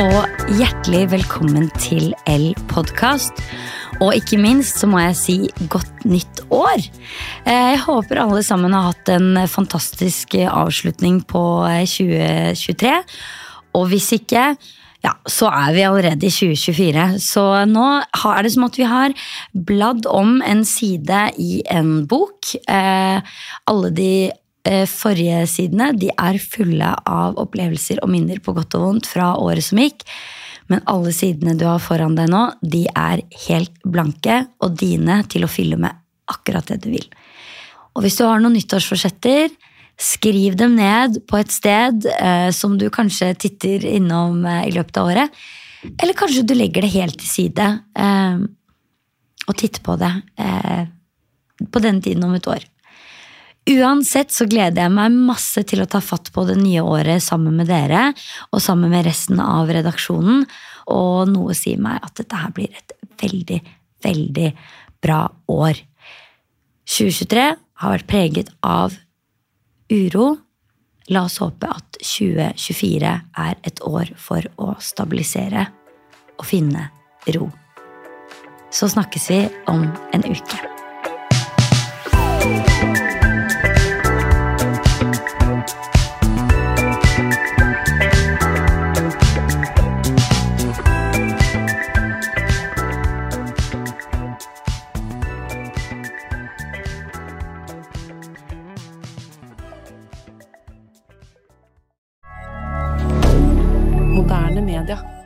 og hjertelig velkommen til L-podkast. Og ikke minst så må jeg si godt nytt år. Eh, jeg håper alle sammen har hatt en fantastisk avslutning på 2023. Og hvis ikke, ja, så er vi allerede i 2024. Så nå er det som at vi har bladd om en side i en bok. Eh, alle de Eh, forrige sidene de er fulle av opplevelser og minner på godt og vondt fra året som gikk. Men alle sidene du har foran deg nå, de er helt blanke og dine til å fylle med akkurat det du vil. Og hvis du har noen nyttårsforsetter, skriv dem ned på et sted eh, som du kanskje titter innom eh, i løpet av året. Eller kanskje du legger det helt til side eh, og titter på det eh, på denne tiden om et år. Uansett så gleder jeg meg masse til å ta fatt på det nye året sammen med dere og sammen med resten av redaksjonen. Og noe sier meg at dette her blir et veldig, veldig bra år. 2023 har vært preget av uro. La oss håpe at 2024 er et år for å stabilisere og finne ro. Så snakkes vi om en uke. Moderne media.